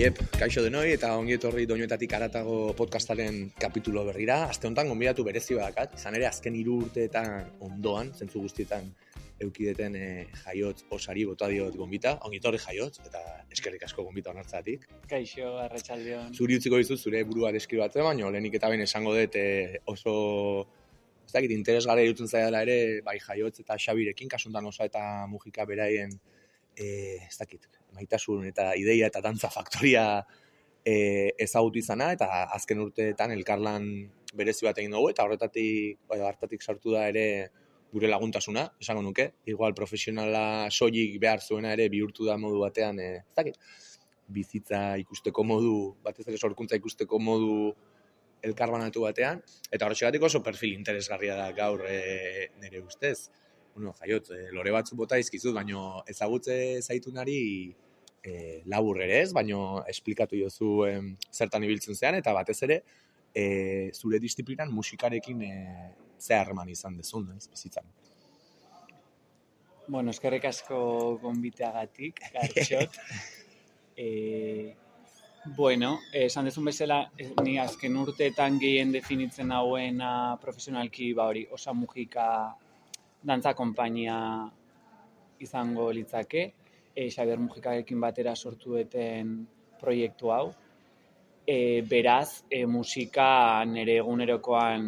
Iep, kaixo denoi eta ongi etorri doinuetatik aratago podcastaren kapitulo berrira. Aste honetan gonbidatu berezi badakat, izan ere azken hiru urteetan ondoan, zentzu guztietan eukideten e, jaiotz osari bota diot gonbita, ongi etorri jaiotz, eta eskerrik asko gonbita onartzatik. Kaixo, arratsaldeon. Zuri utziko dizu zure burua deskribatzen, baina lehenik eta bain esango dut e, oso ez dakit interesgarri dutzen zaidala ere, bai jaiotz eta xabirekin, kasuntan osa eta mugika beraien, e, ez dakit, maitasun eta ideia eta dantza faktoria e, ezagutu izana, eta azken urteetan elkarlan berezi bat egin dugu, eta horretatik, bai, hartatik sartu da ere gure laguntasuna, esango nuke, igual profesionala soilik behar zuena ere bihurtu da modu batean, e, ez dakit, bizitza ikusteko modu, batez ere sorkuntza ikusteko modu elkarbanatu batean, eta horretxegatik oso perfil interesgarria da gaur e, nire ustez bueno, jaiot, e, lore batzu bota izkizut, baino ezagutze zaitunari e, labur ere ez, baino esplikatu jozu e, zertan ibiltzen zean, eta batez ere, e, zure disiplinan musikarekin e, ze harreman izan dezun, ez, bizitzan. Bueno, eskerrik asko gonbiteagatik, gartxot. e, bueno, esan dezun bezala, ni azken urteetan gehien definitzen hauena profesionalki, ba hori, osa mugika dantza konpainia izango litzake, e, Xabier Mujikarekin batera sortu duten proiektu hau. E, beraz, e, musika nire egunerokoan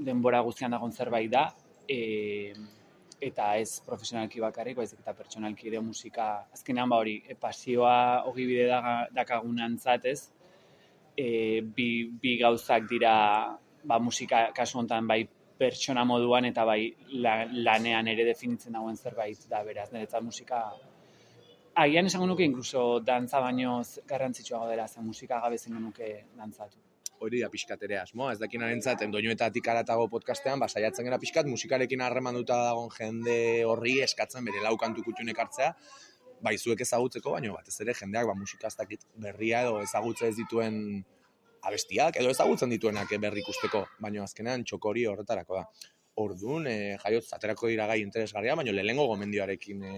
denbora guztian dagoen zerbait da, e, eta ez profesionalki bakarrik, baizik eta pertsonalki ere musika, azkenean ba hori, e, pasioa hogi bide dakagunan zatez, e, bi, bi gauzak dira ba, musika kasu honetan bai pertsona moduan eta bai lanean ere definitzen dagoen zerbait da beraz, niretzat musika Agian esango nuke inkluso dantza baino garrantzitsua dela zen musika gabe zen nuke dantzatu. Hori da pixkat ere asmoa, ez dakin arentzat, endoinuetatik aratago podcastean, ba, saiatzen gara pixkat, musikarekin harremanduta dagoen jende horri eskatzen bere laukantu kutxunek hartzea, bai zuek ezagutzeko, baino batez ere jendeak ba, musika ez berria edo ezagutze ez dituen abestiak edo ezagutzen dituenak berri ikusteko, baina azkenean txokori horretarako da. Orduan, e, jaiot, zaterako dira gai interesgarria, baina lehengo gomendioarekin e,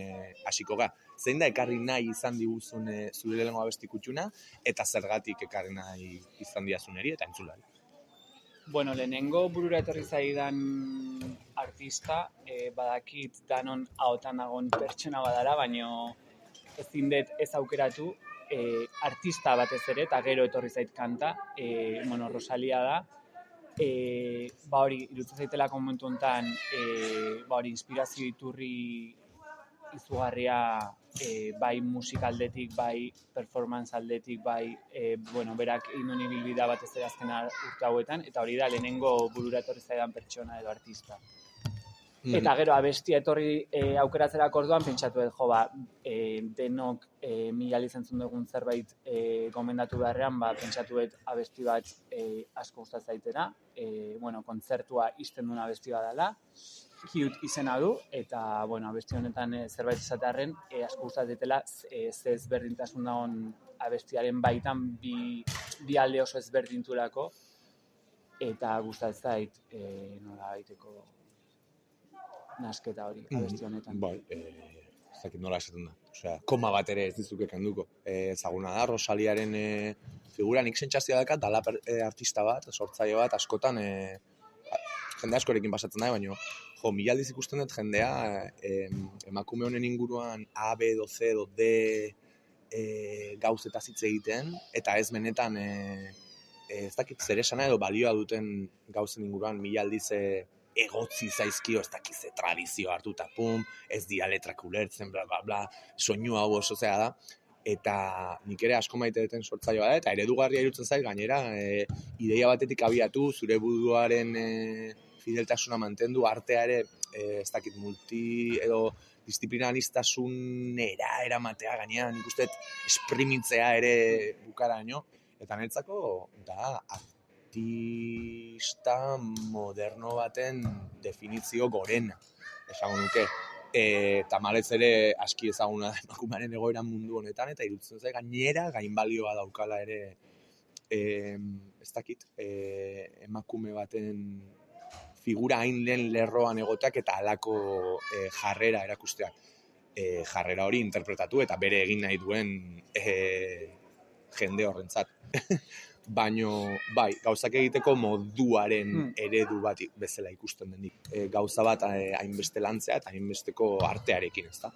hasiko ga. Zein da ekarri nahi izan diguzun e, zure lehengo abesti kutxuna, eta zergatik ekarri nahi izan diazuneri eta entzulari. Bueno, lehenengo burura etorri zaidan artista, e, badakit danon haotan nagon pertsona badara, baina ezin dut ez aukeratu, e, artista batez ere, eta gero etorri zait kanta, e, bueno, Rosalia da, e, ba hori, irutzen zaitela momentu honetan, e, ba hori, inspirazio iturri izugarria e, bai musikaldetik, bai performance aldetik, bai, e, bueno, berak indoni bilbida batez ere azken urte hauetan, eta hori da lehenengo burura etorri zaidan pertsona edo artista. Mm. Eta gero abestia etorri e, aukeratzera orduan pentsatu edo jo ba, e, denok e, mila lizentzun dugun zerbait e, gomendatu beharrean, ba, pentsatu edo abesti bat e, asko gustatzen zaitena. E, bueno, kontzertua izten duna abesti bat dela. Cute izena du, eta bueno, abesti honetan e, zerbait izatearen e, asko gustatzen e, ze ezberdintasun dagoen abestiaren baitan bi, bi alde oso ezberdintulako eta gustatzen zait e, nola baiteko nasketa hori, mm, abesti honetan. Bai, eh, ez dakit nola esaten da. Osea, koma bat ere ez dizuke kenduko. Eh, ezaguna da, Rosaliaren eh, figura nik sentsazioa dakat, dala eh, artista bat, sortzaile bat, askotan eh, jende askorekin pasatzen da, baina jo, mila aldiz ikusten dut jendea eh, emakume honen inguruan A, B, do, C, do, D eh, gauz eta zitze egiten, eta ez benetan eh, ez dakit zer esana edo balioa duten gauzen inguruan mila aldiz eh, egotzi zaizkio ez dakize tradizio hartu eta pum, ez dia letrak ulertzen, bla, bla, bla, soinu hau oso zea da, eta nik ere asko maite duten sortzaioa da, eta eredugarria irutzen zait gainera, e, ideia batetik abiatu, zure buduaren e, fideltasuna mantendu, artea ere, e, ez dakit multi, edo disiplinanistasunera eramatea gainean, nik uste esprimitzea ere bukara eta netzako, da, artista moderno baten definizio gorena, esango nuke. E, tamalez ere aski ezaguna da emakumearen egoera mundu honetan, eta irutzen zai gainera gainbalioa daukala ere e, ez dakit, e, emakume baten figura hain lehen lerroan egoteak eta alako e, jarrera erakusteak. e, jarrera hori interpretatu eta bere egin nahi duen e, jende horrentzat. Baino, bai, gauzak egiteko moduaren Hmm. eredu bat bezala ikusten denik. E, gauza bat e, hainbeste lantzea eta hainbesteko artearekin, ezta?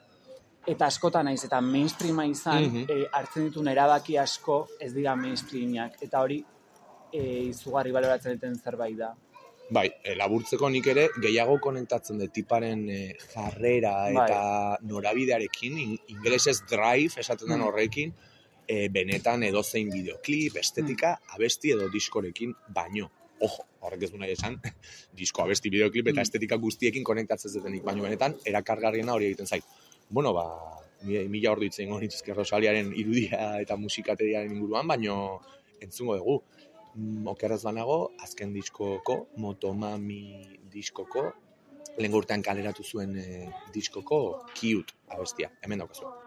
Eta askotan naiz eta mainstreama izan, Mhm. eh, hartzen dituen erabaki asko ez dira mainstreamiak. Eta hori eh, izugarri baloratzen duten zerbait da. Bai, e, laburtzeko nik ere gehiago konektatzen dut tiparen e, jarrera Bai. eta norabidearekin, in, ingelesez drive esaten den Mm. E, benetan edozein bideoklip, estetika, abesti edo diskorekin baino. Ojo, horrek ez du nahi esan, disko, abesti, bideoklip eta Mm. estetika guztiekin konektatzen zetenik, baino benetan erakargarriena hori egiten zait. Bueno, ba, mi- mila ordu itzen hori Rosaliaren irudia eta musikateriaren inguruan, baino entzungo dugu. Mm, okerraz banago, azken diskoko, Motomami diskoko, lehen urtean kaleratu zuen eh, diskoko Cute abestia. Hemen daukazu.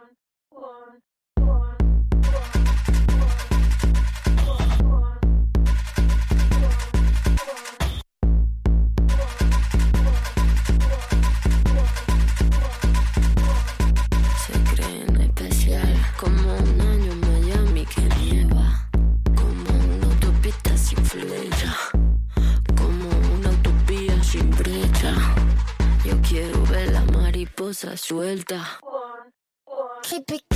Suelta. Keep it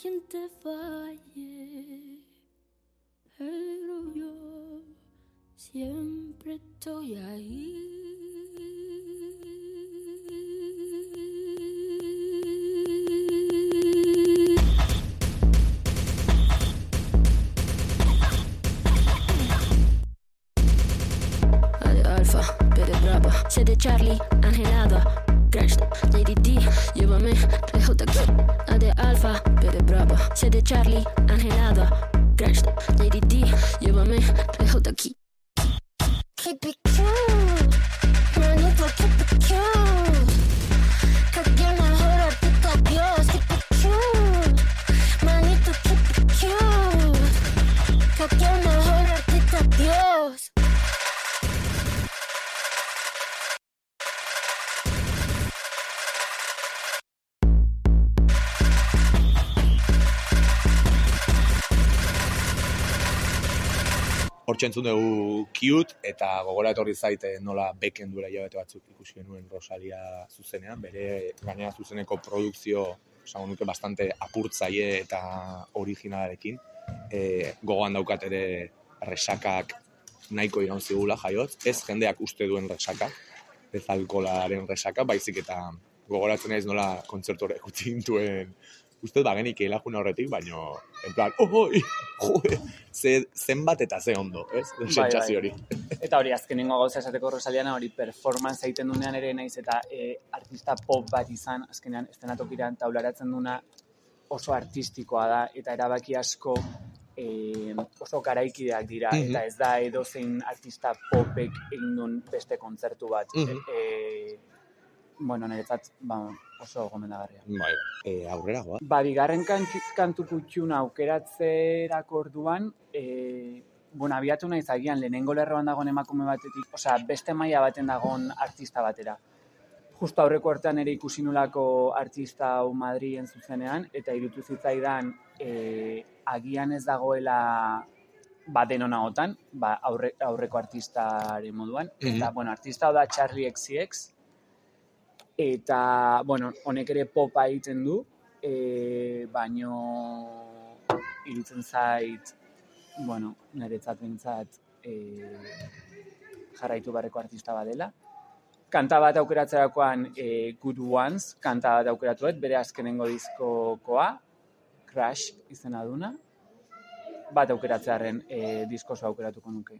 quien te falle, pero yo siempre estoy ahí. Alfa, de Brava, C de Charlie, Angelada, Crash, Lady D, llévame, lejos de aquí. A de Alfa, B de Brava, C de Charlie, Angelada, Crash, Lady D, llévame, lejos de aquí. Hortxe entzun Cute eta gogora etorri zaite nola beken duela hilabete batzuk ikusi genuen Rosalia zuzenean, bere gainera zuzeneko produkzio esango nuke bastante apurtzaile eta originalarekin. E, gogoan daukat ere resakak nahiko iraun zigula jaiotz, ez jendeak uste duen resaka, ez alkolaren resaka, baizik eta gogoratzen naiz nola kontzertu gutxi gintuen uste bagenik elajun horretik, baino, en plan, oh, joe, ze, zenbat eta ze ondo, ez? Bai, Sentsazio hori. Eta hori, azkenengo gauza esateko Rosaliana hori performance egiten dunean ere naiz eta e, artista pop bat izan, azkenean estenatokiran taularatzen duna oso artistikoa da eta erabaki asko e, oso garaikideak dira Mhm. eta ez da edozein artista popek egin duen beste kontzertu bat. Mhm. e, bueno, niretzat ba, oso gomendagarria. Bai, e, aurrera goa. Ba, bigarren kantu, kutxuna aukeratzerako orduan, e, bueno, abiatu naiz agian lehenengo lerroan dagoen emakume batetik, osea, beste maila baten dagoen artista batera. Justo aurreko artean ere ikusi nulako artista hau Madrilen zuzenean, eta irutu zitzaidan e, agian ez dagoela ba denona otan, ba, aurre, aurreko artistaren moduan. Mhm. Eta, bueno, artista da Charlie XCX, eta, bueno, honek ere popa egiten du, e, baino irutzen zait, bueno, niretzat bintzat e, jarraitu barreko artista badela. Kanta bat aukeratzerakoan e, Good Ones, kanta bat aukeratuet, bere azkenengo diskokoa, Crash izena duna, bat aukeratzearen e, diskoso aukeratuko nuke.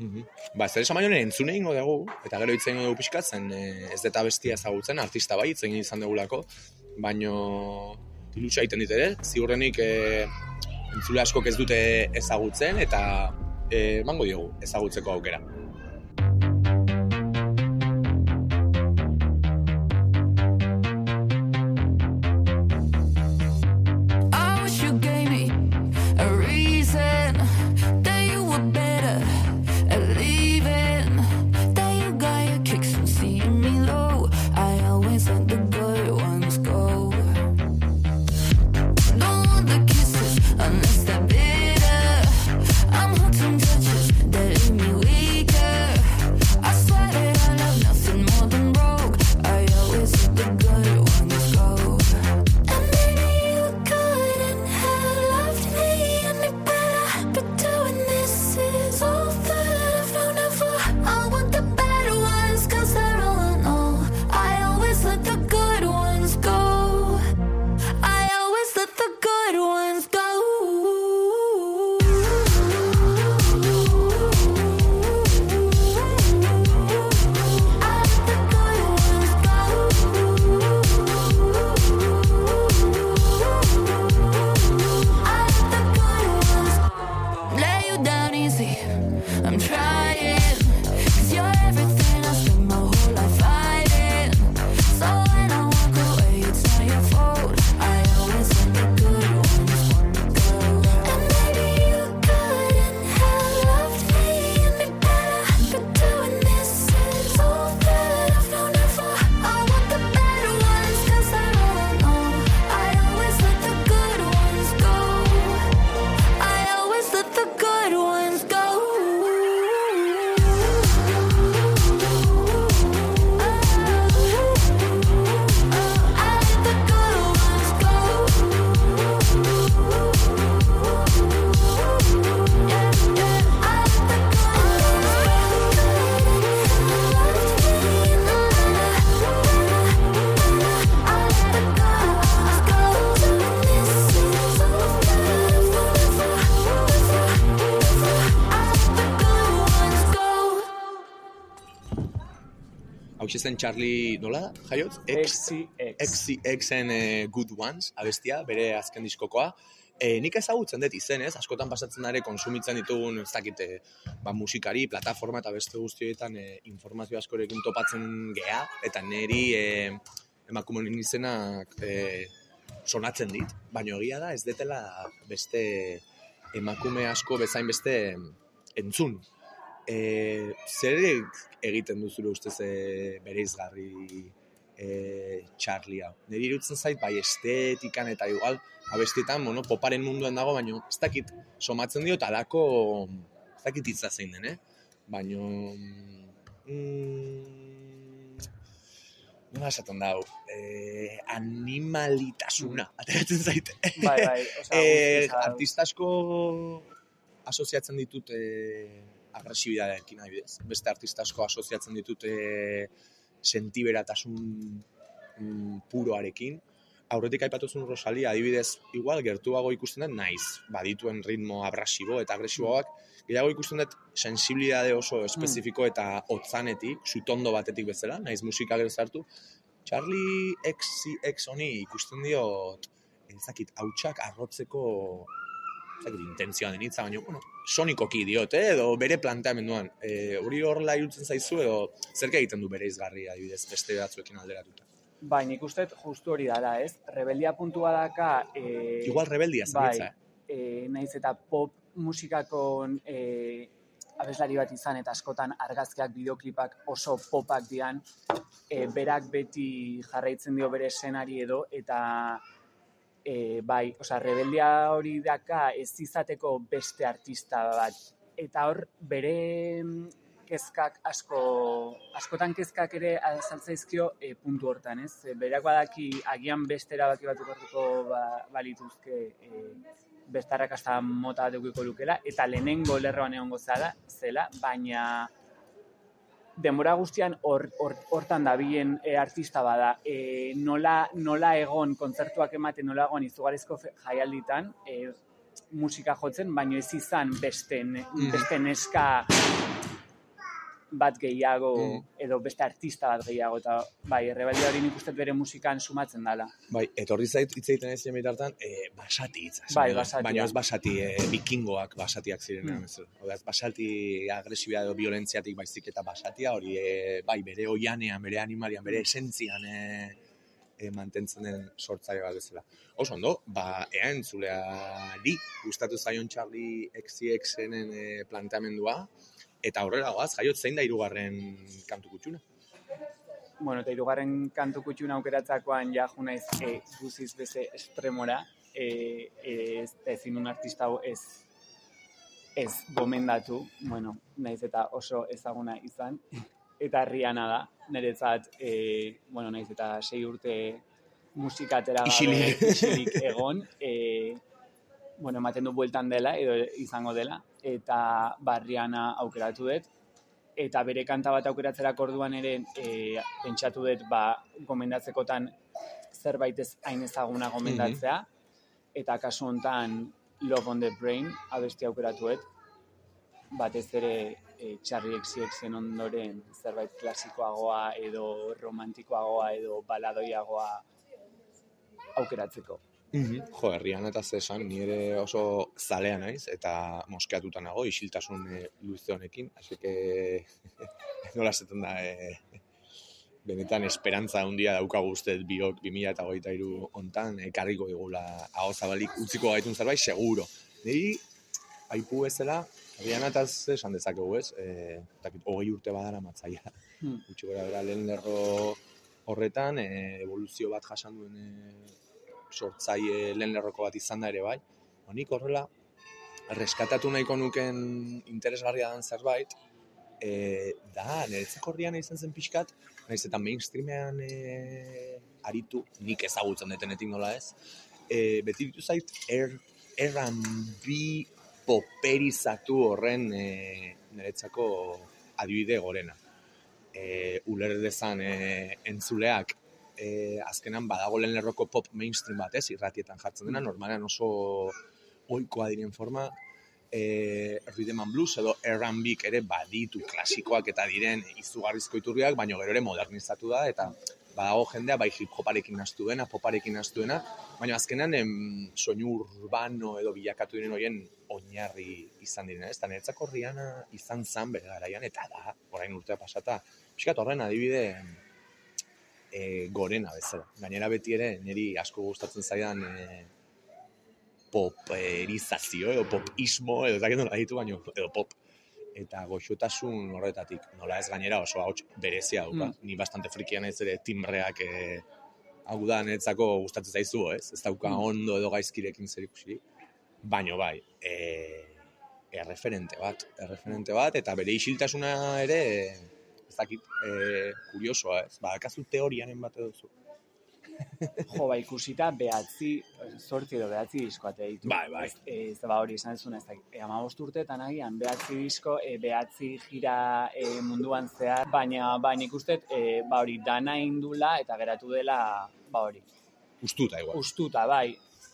Mhm. Ba, zer esan baino entzune ingo dugu, eta gero hitz egingo dugu pixka zen, eh, ez deta bestia ezagutzen, artista bai, hitz izan dugulako, baino ilutsa egiten dit ere, ziurrenik eh, entzule askok ez dute ezagutzen, eta eh, emango diogu ezagutzeko aukera. Hau zen Charlie, nola jaiotz? X, XCX. XCXen eh, Good Ones, abestia, bere azken diskokoa. E, nik ezagutzen dut izenez, askotan pasatzen da ere konsumitzen ditugun, ez dakit, eh, ba, musikari, plataforma eta beste guztioetan e, informazio askorekin topatzen gea, eta niri e, emakumeen izenak e, sonatzen dit, baina egia da ez detela beste emakume asko bezain beste entzun. E, zer egiten du zure ustez e, bereizgarri e, Charlie hau? Niri irutzen zait, bai estetikan eta igual, abestietan, bueno, poparen munduan dago, baina ez dakit somatzen dio, talako, ez dakit hitza zein den, eh? Baina, mm, nola esaten dau, e, animalitasuna, ateratzen zaite. Bai, bai, osea, Eh, guztiz, artista asko asoziatzen ditut eh, agresibidadearekin adibidez. Beste artista asko asoziatzen ditut eh, sentiberatasun mm, puroarekin. Aurretik aipatu zuen Rosalia, adibidez, igual gertuago ikusten dut naiz, badituen ritmo abrasibo eta agresiboak, gehiago ikusten dut sensibilidade oso espezifiko eta hotzanetik, sutondo batetik bezala, naiz musika gero zartu. Charlie XCX honi ikusten diot, ezakit, hautsak arrotzeko ezakit, intentzioa den hitza, baina, bueno, sonikoki diot, eh? edo bere planteamenduan. E, hori horrela irutzen zaizu, edo zerka egiten du bere izgarri, adibidez, beste batzuekin alderatuta. Bai, nik uste justu hori dara, ez? Rebeldia puntua daka... E, Igual rebeldia bai, zaitza, eh? e, naiz eta pop musikako e, abeslari bat izan eta askotan argazkiak bideoklipak oso popak dian, e, berak beti jarraitzen dio bere senari edo, eta e, bai, osea, rebeldia hori daka ez izateko beste artista bat. Eta hor, bere mm, kezkak asko, askotan kezkak ere azaltzaizkio e, puntu hortan, ez? E, berak badaki agian beste erabaki batzuk hartuko ba, balituzke e, beste arrakasta mota bat lukela, eta lehenengo lerroan egongo zela, zela baina denbora guztian hor, hor, hortan dabilen e, artista bada. E, nola, nola egon kontzertuak ematen, nola egon izugarrizko jaialditan, e, musika jotzen, baino ez izan beste, ne- Mhm. beste neska bat gehiago, Mm. edo beste artista bat gehiago, eta bai, errebaldia hori nik uste bere musikan sumatzen dala. Bai, etorri zait hitz egiten ez jemi tartan, e, basati hitza. Bai, basatia. Baina ez basati, e, bikingoak basatiak ziren. Hmm. Mm. Oda, ez basati agresibia edo violentziatik baizik eta basatia, hori e, bai, bere oianean, bere animalian, bere esentzian e, e, mantentzen den sortzaile bat bezala. Oso ondo, ba, ea entzuleari gustatu zaion Charlie XCX-enen e, planteamendua, eta aurrera goaz, jaiot zein da hirugarren kantu kutxuna. Bueno, eta hirugarren kantu kutxun aukeratzakoan ja jo naiz e, guziz beze estremora, e, e, ez, ezin un artista hau ez ez gomendatu, bueno, naiz eta oso ezaguna izan, eta Rihanna da, niretzat, e, bueno, naiz eta sei urte musikatera gabe isilik egon, e, bueno, ematen du bueltan dela, edo izango dela, eta ba, Rihanna aukeratu dut, eta bere kanta bat aukeratzerak orduan ere e, pentsatu dut ba, gomendatzekotan zerbait ez hain ezaguna gomendatzea, eta kasu hontan Love on the Brain abesti aukeratu dut, batez ere e, Charlie XCXen ondoren zerbait klasikoagoa edo romantikoagoa edo baladoiagoa aukeratzeko. Jo, herrian eta zesan, ni ere oso zalea naiz, eta moskeatuta nago, isiltasun e, luze honekin, así que nola esaten da, e, benetan esperantza handia daukagu uste biok 2023 hontan ekarriko digula aho zabalik utziko gaitun zerbait seguro. Niri aipu bezala herrian eta esan dezakegu, ez? Eh, dakit, hogei urte badara matzaia. Hmm. Gutxi gora bera lehen lerro horretan, e, evoluzio bat jasan duen e, sortzaile lehen lerroko bat izan da ere bai. Honik horrela, reskatatu nahiko nuken interesgarria den zerbait, e, da, niretzako horrian izan zen pixkat, naiz eta mainstreamean e, aritu, nik ezagutzen detenetik nola ez, e, beti ditu zait, er, R&B poperizatu horren e, niretzako adibide gorena. E, uler dezan e, entzuleak e, azkenan badago lehen lerroko pop mainstream bat, ez, irratietan jartzen dena, normalean oso oikoa diren forma, e, rhythm and blues edo R&B ere baditu klasikoak eta diren izugarrizko iturriak, baina gero ere modernizatu da, eta badago jendea bai hip hoparekin nastu dena, poparekin nastu dena, baina azkenan em, soinu urbano edo bilakatu diren horien oinarri izan direna, ez? Niretzako Rihanna izan zan bere garaian, eta da, orain urtea pasata, pixkat horren adibide e, gorena bezala. Gainera beti ere, niri asko gustatzen zaidan e, poperizazio edo popismo edo ez dakit nola ditu baino edo pop. Eta goxotasun horretatik. Nola ez gainera oso ahots berezia dauka. Ni bastante frikia naiz ere timbreak e, hau da niretzako gustatzen zaizu ez? Ez dauka Mm. ondo edo gaizkirekin zerikusirik baino bai e, erreferente bat erreferente bat eta bere isiltasuna ere ez dakit e, kuriosoa ez badakazu teorianen bat edo zu Jo, ba, ikusita behatzi, sortzi edo behatzi disko ate ditu. Bai, bai. Ez, ez ba hori esan zuen ez da, e, amabost urteetan agian, behatzi disko, e, behatzi jira e, munduan zehar, baina, baina ikustet, e, ba hori, dana indula eta geratu dela, ba hori, ustuta igual ustuta, bai,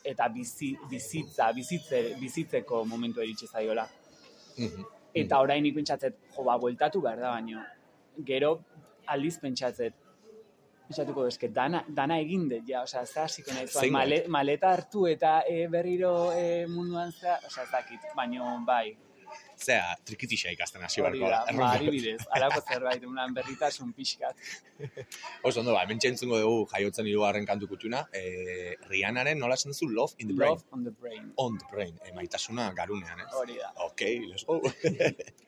eta bizi, bizitza, bizitze, bizitzeko momentu eritxe zaiola. Mhm. Eta orain nik pentsatzet, jo, ba, bueltatu behar da, baino, gero aldiz pentsatzet, pentsatuko eske dana, dana egin dut, ja, osea, ze hasiko nahi male, maleta hartu eta e, berriro e, munduan zea, osea, ez dakit, baino, bai, Zea, trikitixa ikasten hasi barko da, ba, adibidez, alako zerbait, unan berritasun pixkat. Oso ondo, ba, hemen txentzungo dugu jaiotzen hirugarren kantu kutxuna, e, Rihannaren nola esan duzu Love in the Brain. Love on the brain, On the Brain, e, maitasuna garunean, ez? hori da. Ok, let's go.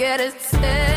get it. still.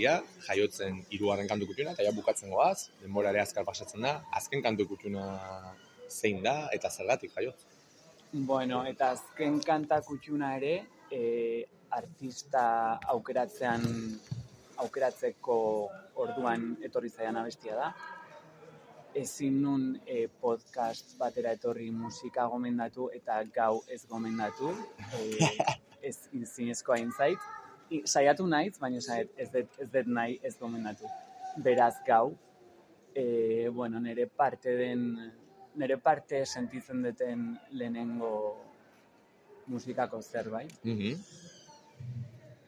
Abestia, jaiotzen hirugarren kantu kutxuna, eta ja bukatzen goaz, denbora ere azkar pasatzen da, azken kantu kutxuna zein da, eta zergatik jaio. Bueno, eta azken kanta kutxuna ere, e, artista aukeratzean aukeratzeko orduan etorri zaian abestia da. Ezin nun e, podcast batera etorri musika gomendatu eta gau ez gomendatu. E, ez zinezkoa inzait. Saiatu naiz, baina saiat, ez dut, ez dut nahi ez gomendatu. Beraz gau, e, bueno, nire parte den, nire parte sentitzen duten lehenengo musikako zerbait. Mhm.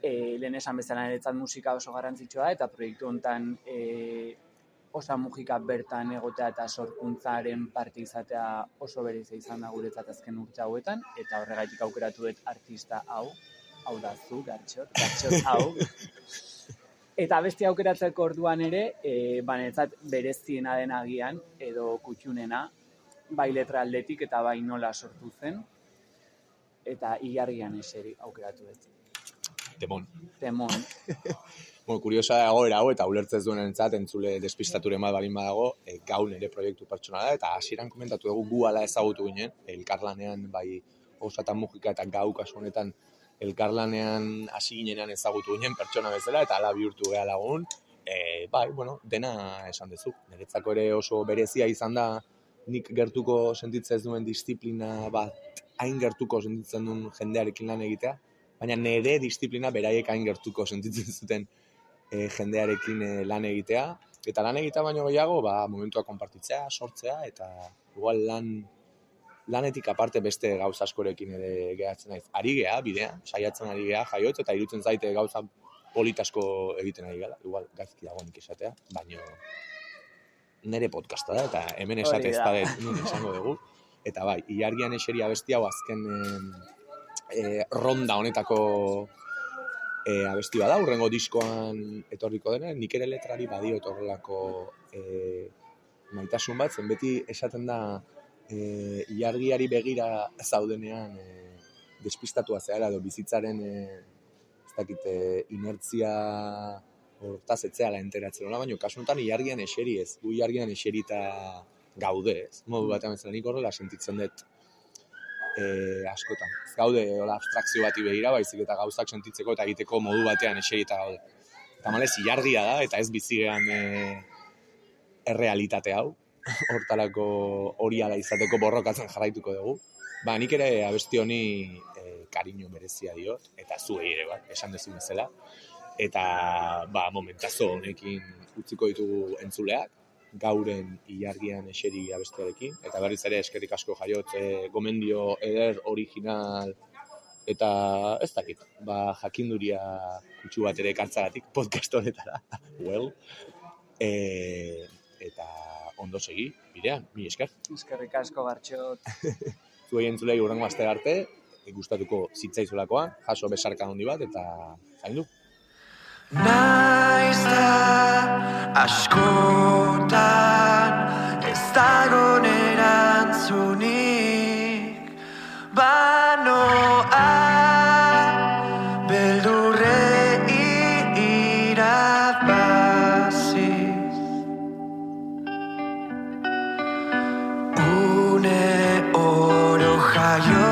E, lehen esan bezala niretzat musika oso garrantzitsua eta proiektu honetan e, osa musika bertan egotea eta sorkuntzaren parte izatea oso berezia izan da guretzat azken urte hauetan, eta horregaitik aukeratu dut artista hau, hau da zu, gartxot, gartxot hau. Eta beste aukeratzeko orduan ere, e, ba, niretzat bereziena den agian, edo kutxunena, bai letra aldetik eta bai nola sortu zen, eta ilargian eseri aukeratu dut. Demon. Temon. Bueno, kuriosa da egoera hau, eta ulertzez duen entzat, entzule despistaturen bat balin badago, e, gau nire proiektu pertsonala, eta hasieran komentatu dugu gu ala ezagutu ginen, elkarlanean bai osatan mugika eta gau kasu honetan elkarlanean hasi ginenean ezagutu ginen pertsona bezala, eta ala bihurtu geha lagun, e, bai, bueno, dena esan duzu. Niretzako ere oso berezia izan da, nik gertuko sentitzen ez duen disiplina bat, hain gertuko sentitzen duen jendearekin lan egitea, baina nire disiplina beraiek hain gertuko sentitzen zuten e, jendearekin e, lan egitea. Eta lan egitea baino gehiago, ba, momentua konpartitzea, sortzea, eta igual lan lanetik aparte beste gauza askorekin ere gehatzen naiz. Ari gea, bidea, saiatzen ari gea, jaiot, eta irutzen zaite gauza politasko egiten ari gala. Igual, gazki dago nik esatea, baino nire podcasta da, eta hemen esate ez da dut nun esango dugu. Eta bai, ilargian eseria bestia hau azken e, ronda honetako e, abesti bada, urrengo diskoan etorriko dena, nik ere letrari badio etorrelako e, maitasun bat, zen beti esaten da e, ilargiari begira zaudenean e, despistatua zehara edo bizitzaren e, ez dakit, eh, inertzia hortaz etzeala enteratzen hola, baina kasu honetan ilargian eseri ez, gu ilargian eserita gaude, ez? Modu batean bezala nik horrela sentitzen dut e, askotan. Ez gaude hola abstrakzio bati begira, baizik eta gauzak sentitzeko eta egiteko modu batean eserita gaude. Eta malez, ilargia da, eta ez bizigean e, errealitate hau, hortalako hori ala izateko borrokatzen jarraituko dugu. Ba, nik ere abesti honi e, kariño merezia diot, eta zuei ere, ba, esan dezu bezala. Eta, ba, momentazo honekin utziko ditugu entzuleak, gauren ilargian eseri abestiarekin, eta berriz ere eskerrik asko jaiot e, gomendio eder original eta ez dakit, ba, jakinduria kutsu bat ere ekartzagatik podcast honetara, well, e, eta ondo segi, bidean, mi esker. Eskerrik asko gartxot. Zuei entzulei urrengo aste arte, gustatuko zitzaizulakoan, jaso besarka handi bat, eta zaindu. Naiz da askotan ez dagon oro jaio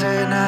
say now